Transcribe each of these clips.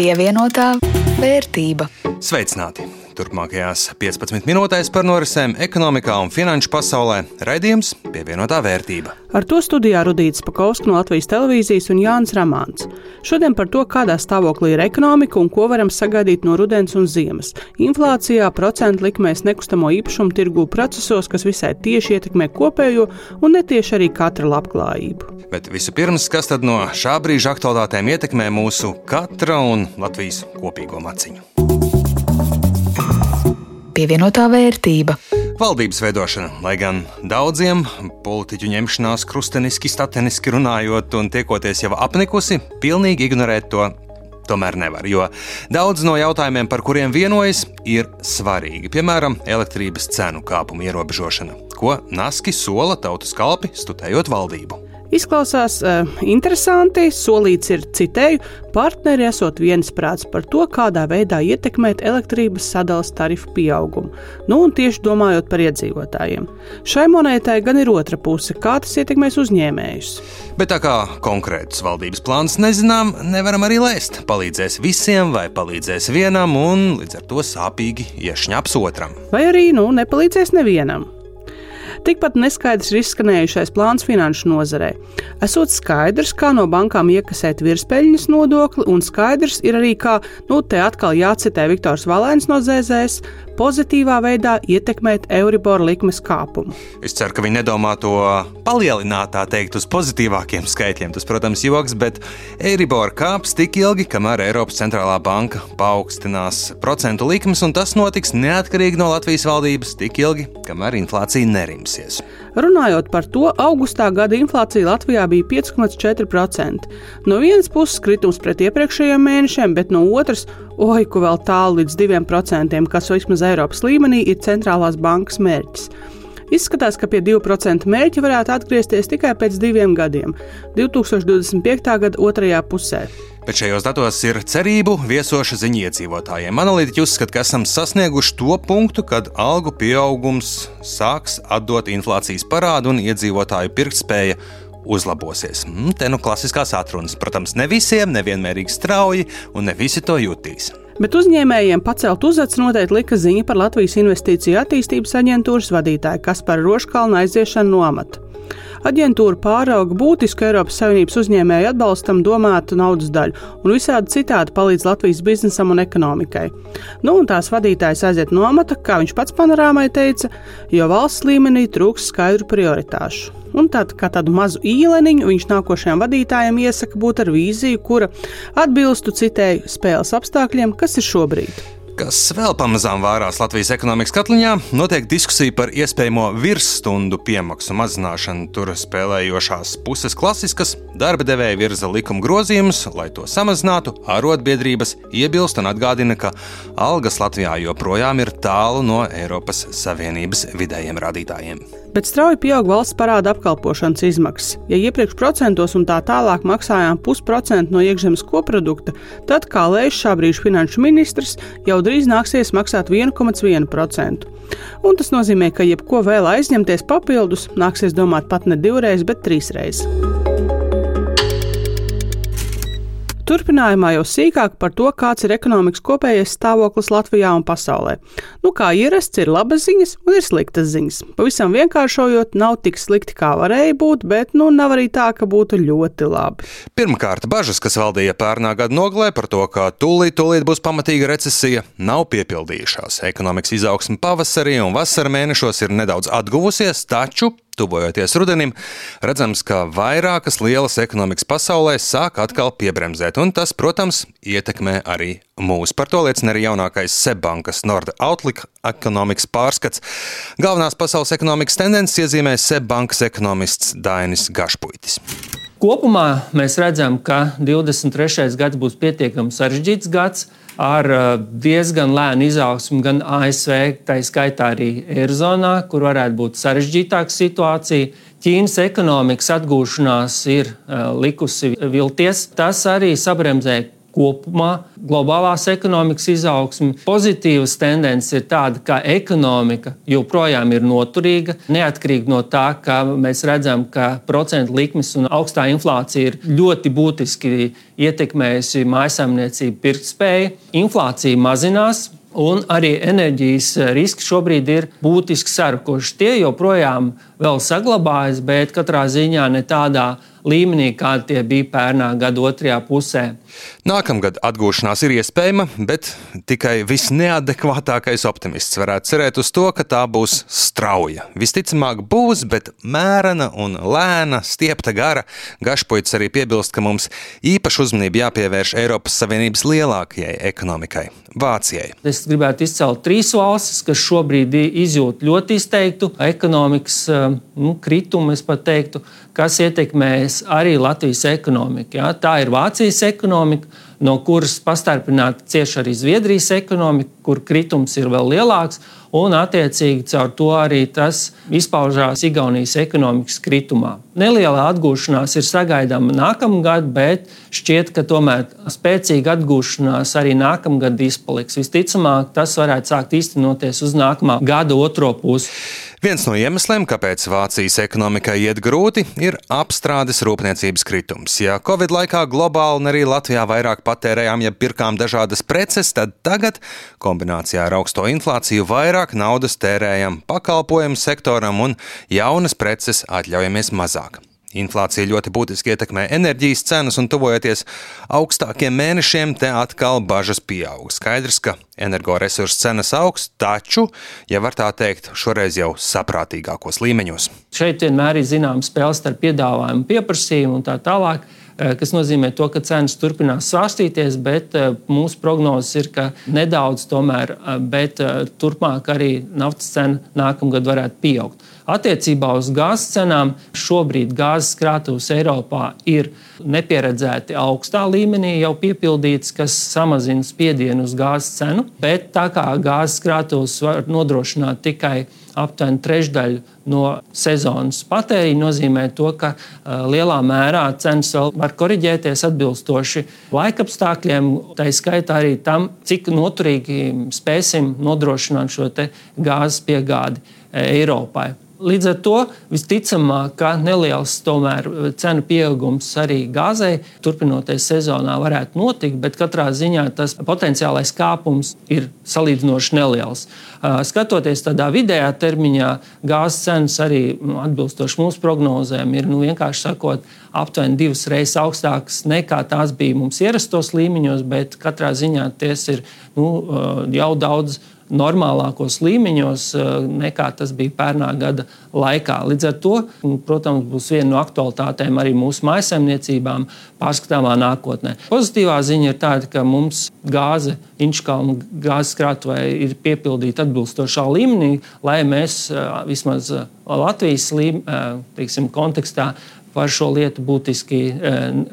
Pievienotā vērtība. Sveicināti! Turpmākajās 15 minūtēs par norisēm ekonomikā un finanšu pasaulē raidījums pievienotā vērtība. Ar to studijā Rudīts Pakausks no Latvijas televīzijas un Jānis Ramāns. Šodien par to, kādā stāvoklī ir ekonomika un ko varam sagaidīt no rudens un ziemas. Inflācijā, procentu likmēs, nekustamo īpašumu tirgu procesos, kas visai tieši ietekmē kopējo un netieši arī katra labklājību. Bet vispirms, kas tad no šā brīža aktuālitātēm ietekmē mūsu katra un Latvijas kopīgo maciņu? Pievienotā vērtība. Valdības veidošana, lai gan daudziem politiķu ņemšanās krusteniski, stateniski runājot un tiekoties jau apnikusi, pilnīgi ignorēt to tomēr nevar. Jo daudz no jautājumiem, par kuriem vienojas, ir svarīgi. Piemēram, elektrības cenu kāpuma ierobežošana, ko Naski sola tautas kalpi studējot valdību. Izklausās uh, interesanti. Solīts ir citēju, partneri esot viensprāts par to, kādā veidā ietekmēt elektrības sadales tarifu pieaugumu. Nu, un tieši domājot par iedzīvotājiem. Šai monētai gan ir otra puse, kā tas ietekmēs uzņēmējus. Bet tā kā konkrētus valdības plānus nezinām, nevaram arī lēst. Palīdzēs visiem vai palīdzēs vienam, un līdz ar to sāpīgi iešņaps otram. Vai arī nu, nepalīdzēs nevienam. Tikpat neskaidrs ir izskanējušais plāns finanšu nozarē. Esot skaidrs, kā no bankām iekasēt virspeļņas nodokli, un skaidrs ir arī, kā, nu, te atkal jācitē Viktors Valēns no ZZS, pozitīvā veidā ietekmēt Euribor likmes kāpumu. Es ceru, ka viņi nedomā to palielināt, tā teikt, uz pozitīvākiem skaitļiem. Tas, protams, joks, bet Euribor kāps tik ilgi, kamēr Eiropas centrālā banka paaugstinās procentu likmes, un tas notiks neatkarīgi no Latvijas valdības tik ilgi, kamēr inflācija nerimsies. Runājot par to, augustā gada inflācija Latvijā bija 5,4%. No vienas puses kritums pret iepriekšējiem mēnešiem, bet no otras oi, ku vēl tālu līdz 2%, kas vismaz Eiropas līmenī ir centrālās bankas mērķis. Izskatās, ka pie 2% mērķa varētu atgriezties tikai pēc diviem gadiem, 2025. gada otrajā pusē. Bet šajos datos ir cerību viesoša ziņa iedzīvotājiem. Analītiķi uzskata, ka esam sasnieguši to punktu, kad algu pieaugums sāks atdot inflācijas parādu un iedzīvotāju pirktspēja uzlabosies. Mm, te nu klasiskās atrunas. Protams, ne visiem, nevienmērīgi strauji, un ne visi to jutīs. Bet uzņēmējiem pacelt uzacis noteikti lika ziņa par Latvijas Investīciju attīstības aģentūras vadītāju Kasparu Roškalnu aiziešanu no amata. Aģentūra pārauga būtisku Eiropas Savienības uzņēmēju atbalstam domātu naudas daļu un visādi citādi palīdz Latvijas biznesam un ekonomikai. Nu, un tās vadītājs aiziet no amata, kā viņš pats panorāmai teica, jo valsts līmenī trūks skaidru prioritāšu. Un tad, kā tādu mazu īleniņu, viņš nākošajam vadītājam iesaka būt ar vīziju, kura atbilstu citēju spēles apstākļiem, kas ir šobrīd. Kas vēl pamazām vārās Latvijas ekonomikas katliņā, notiek diskusija par iespējamo virsstundu piemaksu mazināšanu. Tur spēlējošās puses klasiskas darba devēja virza likuma grozījumus, lai to samazinātu. Arotbiedrības iebilst un atgādina, ka algas Latvijā joprojām ir tālu no Eiropas Savienības vidējiem rādītājiem bet strauji pieaug valsts parāda apkalpošanas izmaksas. Ja iepriekš procentos un tā tālāk maksājām pusprocentu no iekšzemes koprodukta, tad, kā lēš šā brīža finanšu ministrs, jau drīz nāksies maksāt 1,1%. Un tas nozīmē, ka jebko vēl aizņemties papildus, nāksies domāt pat ne divreiz, bet trīsreiz. Turpinājumā jau sīkāk par to, kāds ir ekonomikas kopējais stāvoklis Latvijā un pasaulē. Nu, kā ierasts, ir labas ziņas un ir sliktas ziņas. Pavisam vienkāršojot, nav tik slikti, kā varēja būt, bet nu, nav arī tā, ka būtu ļoti labi. Pirmkārt, bažas, kas valdīja pērnā gada nogalē par to, ka tūlīt, tūlīt būs pamatīga recesija, nav piepildījušās. Ekonomikas izaugsme pavasarī un vasarā mēnešos ir nedaudz atguvusies, taču tuvojoties rudenim, redzams, ka vairākas lielas ekonomikas pasaulē sāk atkal piebremzēt, un tas, protams, ietekmē arī mūs. Par to liecina arī jaunākais Sebbankas Nord Outlook ekonomikas pārskats. Galvenās pasaules ekonomikas tendences iezīmē Sebbankas ekonomists Dainis Gašpuitis. Kopumā mēs redzam, ka 23. gads būs pietiekami sarežģīts gads ar uh, diezgan lēnu izaugsmu gan ASV, tā skaitā arī Eirozonā, kur varētu būt sarežģītāka situācija. Ķīnas ekonomikas atgūšanās ir uh, likusi vilties. Tas arī sabremzē kopumā globālās ekonomikas izaugsme. Pozitīvas tendences ir tāda, ka ekonomika joprojām ir noturīga, neatkarīgi no tā, ka mēs redzam, ka procentu likmes un augstā inflācija ir ļoti būtiski ietekmējusi mājsaimniecību pirktspēju. Inflācija mazinās, Un arī enerģijas riski šobrīd ir būtiski sarukuši. Tie joprojām vēl saglabājas, bet katrā ziņā ne tādā līmenī, kāda tie bija pērnā gada otrajā pusē. Nākamgad atgūšanās ir iespējama, bet tikai visneadekvātākais optimists varētu cerēt uz to, ka tā būs strauja. Visticamāk, būs, bet mērena un lēna, stiepta gara. Gašpoits arī piebilst, ka mums īpaši uzmanība jāpievērš Eiropas Savienības lielākajai ekonomikai - Vācijai. Es gribētu izcelt trīs valstis, kas šobrīd izjūt ļoti izteiktu ekonomikas nu, kritumu, es pat teiktu kas ietekmēs arī Latvijas ekonomiku. Ja? Tā ir Vācijas ekonomika, no kuras pastarpināti cieši arī Zviedrijas ekonomika, kur kritums ir vēl lielāks. Un, attiecīgi, caur to arī tas izpaužās Igaunijas ekonomikas kritumā. Neliela atgūšanās ir sagaidāma nākamgad, bet šķiet, ka tomēr spēcīga atgūšanās arī nākamgad izpaliks. Visticamāk, tas varētu sākt īstenoties uz nākamā gada otro pusi. Viens no iemesliem, kāpēc Vācijas ekonomikai iet grūti, ir apstrādes rūpniecības kritums. Ja Covid laikā globāli un arī Latvijā vairāk patērējām, ja pirkām dažādas preces, tad tagad, kombinācijā ar augsto inflāciju, vairāk naudas tērējam pakalpojumu sektoram un jaunas preces atļaujamies mazāk. Inflācija ļoti būtiski ietekmē enerģijas cenas, un tuvojoties augstākiem mēnešiem, te atkal bažas pieaug. Skaidrs, ka energoresursu cenas augs, taču, ja var tā teikt, šoreiz jau saprātīgākos līmeņos. Šeit vienmēr ir zināms spēle starp piedāvājumu, pieprasījumu un tā tālāk eh, kas nozīmē to, ka cenas turpinās svārstīties, bet eh, mūsu prognozes ir, ka nedaudz tomēr, eh, bet turpmāk arī naftas cena nākamgad varētu pieaugt. Attiecībā uz gāzes cenām šobrīd gāzes krātuves Eiropā ir nepieredzēti augstā līmenī jau piepildīts, kas samazina spiedienu uz gāzes cenu. Bet tā kā gāzes krātuves var nodrošināt tikai aptuveni trešdaļu no sezonas patēriņa, nozīmē to, ka lielā mērā cenas vēl var korģēties atbilstoši laikapstākļiem, tā skaitā arī tam, cik noturīgi spēsim nodrošināt šo gāzes piegādi Eiropai. Līdz ar to visticamāk, ka neliels tomēr cenu pieaugums arī gāzei turpinoties sezonā varētu notikt, bet katrā ziņā tas potenciālais kāpums ir salīdzinoši neliels. Skatoties tādā vidējā termiņā, gāzes cenas arī nu, atbilstoši mūsu prognozēm ir nu, vienkārši sakot, aptuveni divas reizes augstākas nekā tās bija mums ierastos līmeņos, bet katrā ziņā tas ir nu, jau daudz normālākos līmeņos eh, nekā tas bija pērnā gada laikā. Līdz ar to, protams, būs viena no aktualitātēm arī mūsu maisaimniecībām pārskatāmā nākotnē. Pozitīvā ziņa ir tāda, ka mums gāze, inčkalnu gāzes krātuvē ir piepildīta atbilstošā līmenī, lai mēs eh, vismaz eh, Latvijas līm, teiksim, kontekstā par šo lietu būtiski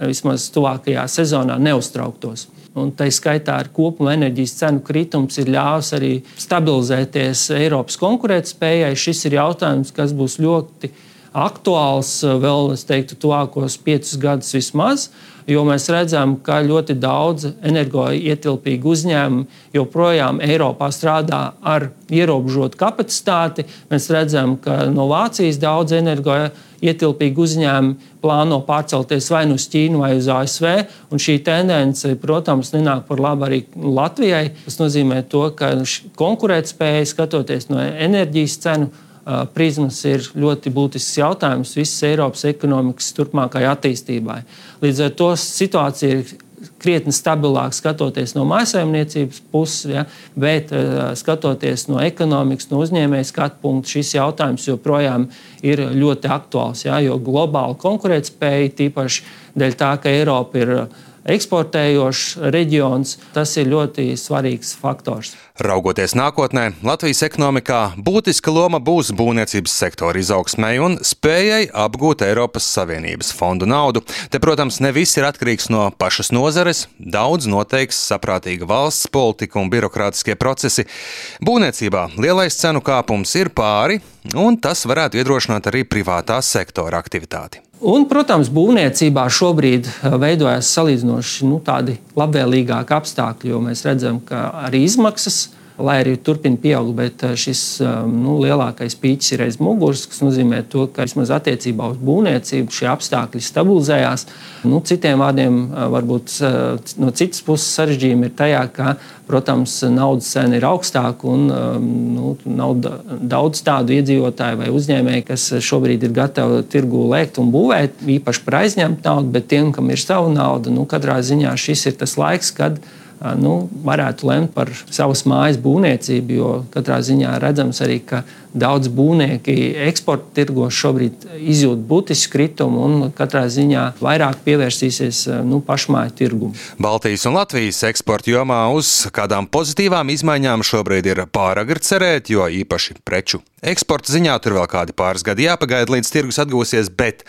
vismaz tuvākajā sezonā neuztrauktos un tā skaitā ar kopuma enerģijas cenu kritums ir ļāvis arī stabilizēties Eiropas konkurētspējai. Šis ir jautājums, kas būs ļoti aktuāls vēl, es teiktu, tuvākos piecus gadus vismaz, jo mēs redzam, ka ļoti daudz energoietilpīgu uzņēmumu joprojām Eiropā strādā ar ierobežotu kapacitāti. Mēs redzam, ka no Vācijas daudz energoietilpīgu uzņēmumi plāno pārcelties vai nu uz Ķīnu vai uz ASV. Šī tendence, protams, nenāk par labu arī Latvijai. Tas nozīmē, to, ka konkurētspēja, skatoties no enerģijas cenu prizmas, ir ļoti būtisks jautājums visas Eiropas ekonomikas turpmākajai attīstībai. Līdz ar to situācija ir krietni stabilāk skatoties no mājsaimniecības puses, ja, bet skatoties no ekonomikas, no uzņēmējas skatu punkta, šis jautājums joprojām ir ļoti aktuāls. Ja, jo globāla konkurētspēja, tīpaši dēļ tā, ka Eiropa ir eksportējošs reģions, tas ir ļoti svarīgs faktors. Raugoties nākotnē, Latvijas ekonomikā būtiska loma būs būvniecības sektora izaugsmai un spējai apgūt Eiropas Savienības fondu naudu. Te, protams, ne viss ir atkarīgs no pašas nozares, daudz noteiks saprātīga valsts politika un birokrātiskie procesi. Būvniecībā lielais cenu kāpums ir pāri, un tas varētu iedrošināt arī privātā sektora aktivitāti. Un, protams, būvniecībā šobrīd veidojas salīdzinoši nu, tādi labvēlīgāki apstākļi, jo mēs redzam, ka arī izmaksas lai arī turpina pieaugt, bet eh, šis eh, nu, lielākais pīķis ir aiz muguras, kas nozīmē, to, ka vismaz attiecībā uz būvniecību šie apstākļi stabilizējās. Nu, citiem vārdiem, eh, varbūt no citas puses sarežģījumi ir tajā, ka, protams, naudas cena ir augstāka un nu, nav daudz tādu iedzīvotāju vai uzņēmēju, kas šobrīd ir gatavi tirgu lēkt un būvēt, īpaši par aizņemtu naudu, bet tiem, kam ir sava nauda, nu, katrā ziņā šis ir tas laiks, kad nu, varētu lemt par savas mājas būvniecību, jo katrā ziņā redzams arī, ka daudz būvnieki eksporta tirgos šobrīd izjūt būtisku kritumu un katrā ziņā vairāk pievērsīsies nu, pašmāju tirgumu. Baltijas un Latvijas eksporta jomā uz kādām pozitīvām izmaiņām šobrīd ir pāragri cerēt, jo īpaši preču eksporta ziņā tur vēl kādi pāris gadi jāpagaida, līdz tirgus atgūsies, bet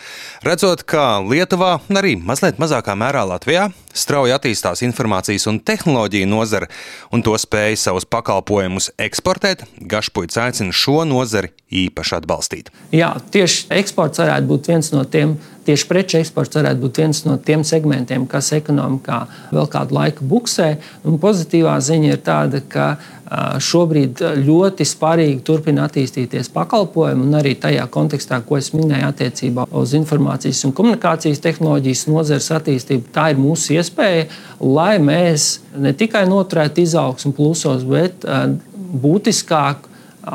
redzot, ka Lietuvā un arī mazliet mazākā mērā Latvijā strauji attīstās informācijas un tehnoloģiju nozara un to spēja savus pakalpojumus eksportēt, Gašpuits aicina šo nozari īpaši atbalstīt. Jā, tieši eksports varētu būt viens no tiem, tieši preču eksports varētu būt viens no tiem segmentiem, kas ekonomikā vēl kādu laiku buksē. Un pozitīvā ziņa ir tāda, ka šobrīd ļoti spārīgi turpina attīstīties pakalpojumi, un arī tajā kontekstā, ko es minēju, attiecībā uz informācijas un komunikācijas tehnoloģijas nozares attīstību. Tā ir mūsu iespēja, lai mēs ne tikai noturētu izaugsmu plusos, bet būtiskāk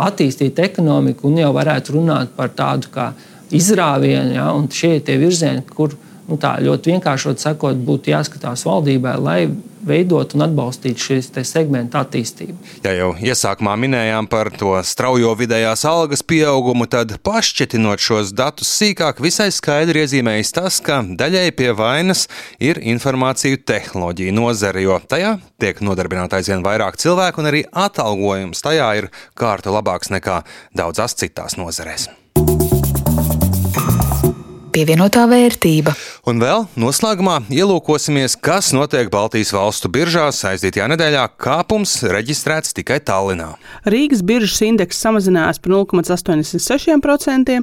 attīstīt ekonomiku un jau varētu runāt par tādu kā izrāvienu. Ja, šie ir tie virzieni, kur nu, tā ļoti vienkāršot sakot, būtu jāskatās valdībai, lai veidot un atbalstīt šīs segmentu attīstību. Ja jau iesākumā minējām par to straujo vidējās algas pieaugumu, tad pašķetinot šos datus sīkāk, visai skaidri iezīmējas tas, ka daļai pie vainas ir informāciju tehnoloģija nozare, jo tajā tiek nodarbināta aizvien vairāk cilvēku un arī atalgojums tajā ir kārta labāks nekā daudzās citās nozarēs pievienotā vērtība. Un vēl noslēgumā ielūkosimies, kas notiek Baltijas valstu biržās. Aizdītajā nedēļā kāpums reģistrēts tikai Tallinā. Rīgas biržas indeks samazinājās par 0,86%,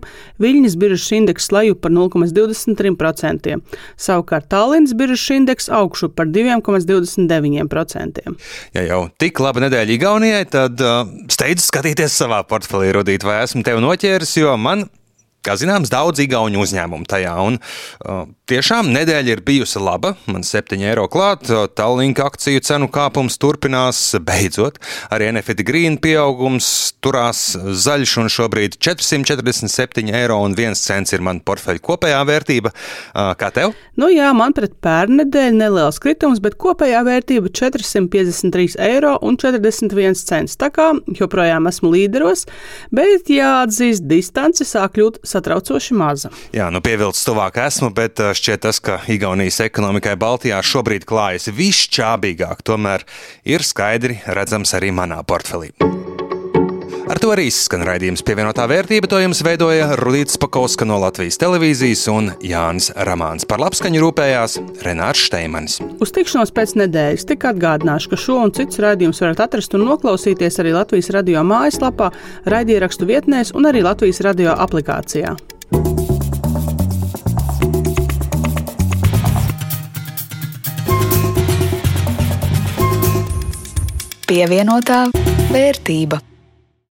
Viļņas biržas indeks leju par 0,23%, savukārt Tallinas biržas indeks augšu par 2,29%. Ja jau tik laba nedēļa Igaunijai, tad uh, steidz skatīties savā portfelī, Rudīt, vai esmu tevi noķēris, jo man Kā zināms, daudz igauņu uzņēmumu tajā. Un, uh, tiešām nedēļa ir bijusi laba. Man 7 eiro klāt, Tallinka akciju cenu kāpums turpinās. Beidzot, arī Enefit Green pieaugums turās zaļš, un šobrīd 447 eiro un 1 cents ir mana portfeļa kopējā vērtība. Kā tev? Nu jā, man pret pērn nedēļu neliels kritums, bet kopējā vērtība 453 eiro un 41 cents. Tā kā joprojām esmu līderos, bet jāatzīst, distance sāk kļūt satraucoši maza. Jā, nu pievilcis tuvāk esmu, bet šķiet tas, ka Igaunijas ekonomikai Baltijā šobrīd klājas visšķābīgāk, tomēr ir skaidri redzams arī manā portfelī. Ar to arī skan raidījums pievienotā vērtība. To jums veidoja Rudīts Pakauska no Latvijas televīzijas un Jānis Ramāns. Par labskaņu rūpējās Renārs Šteimanis. Uz tikšanos pēc nedēļas tik atgādināšu, ka šo un citus raidījumus varat atrast un noklausīties arī Latvijas radio mājaslapā, raidierakstu vietnēs un arī Latvijas radio aplikācijā. Pievienotā vērtība.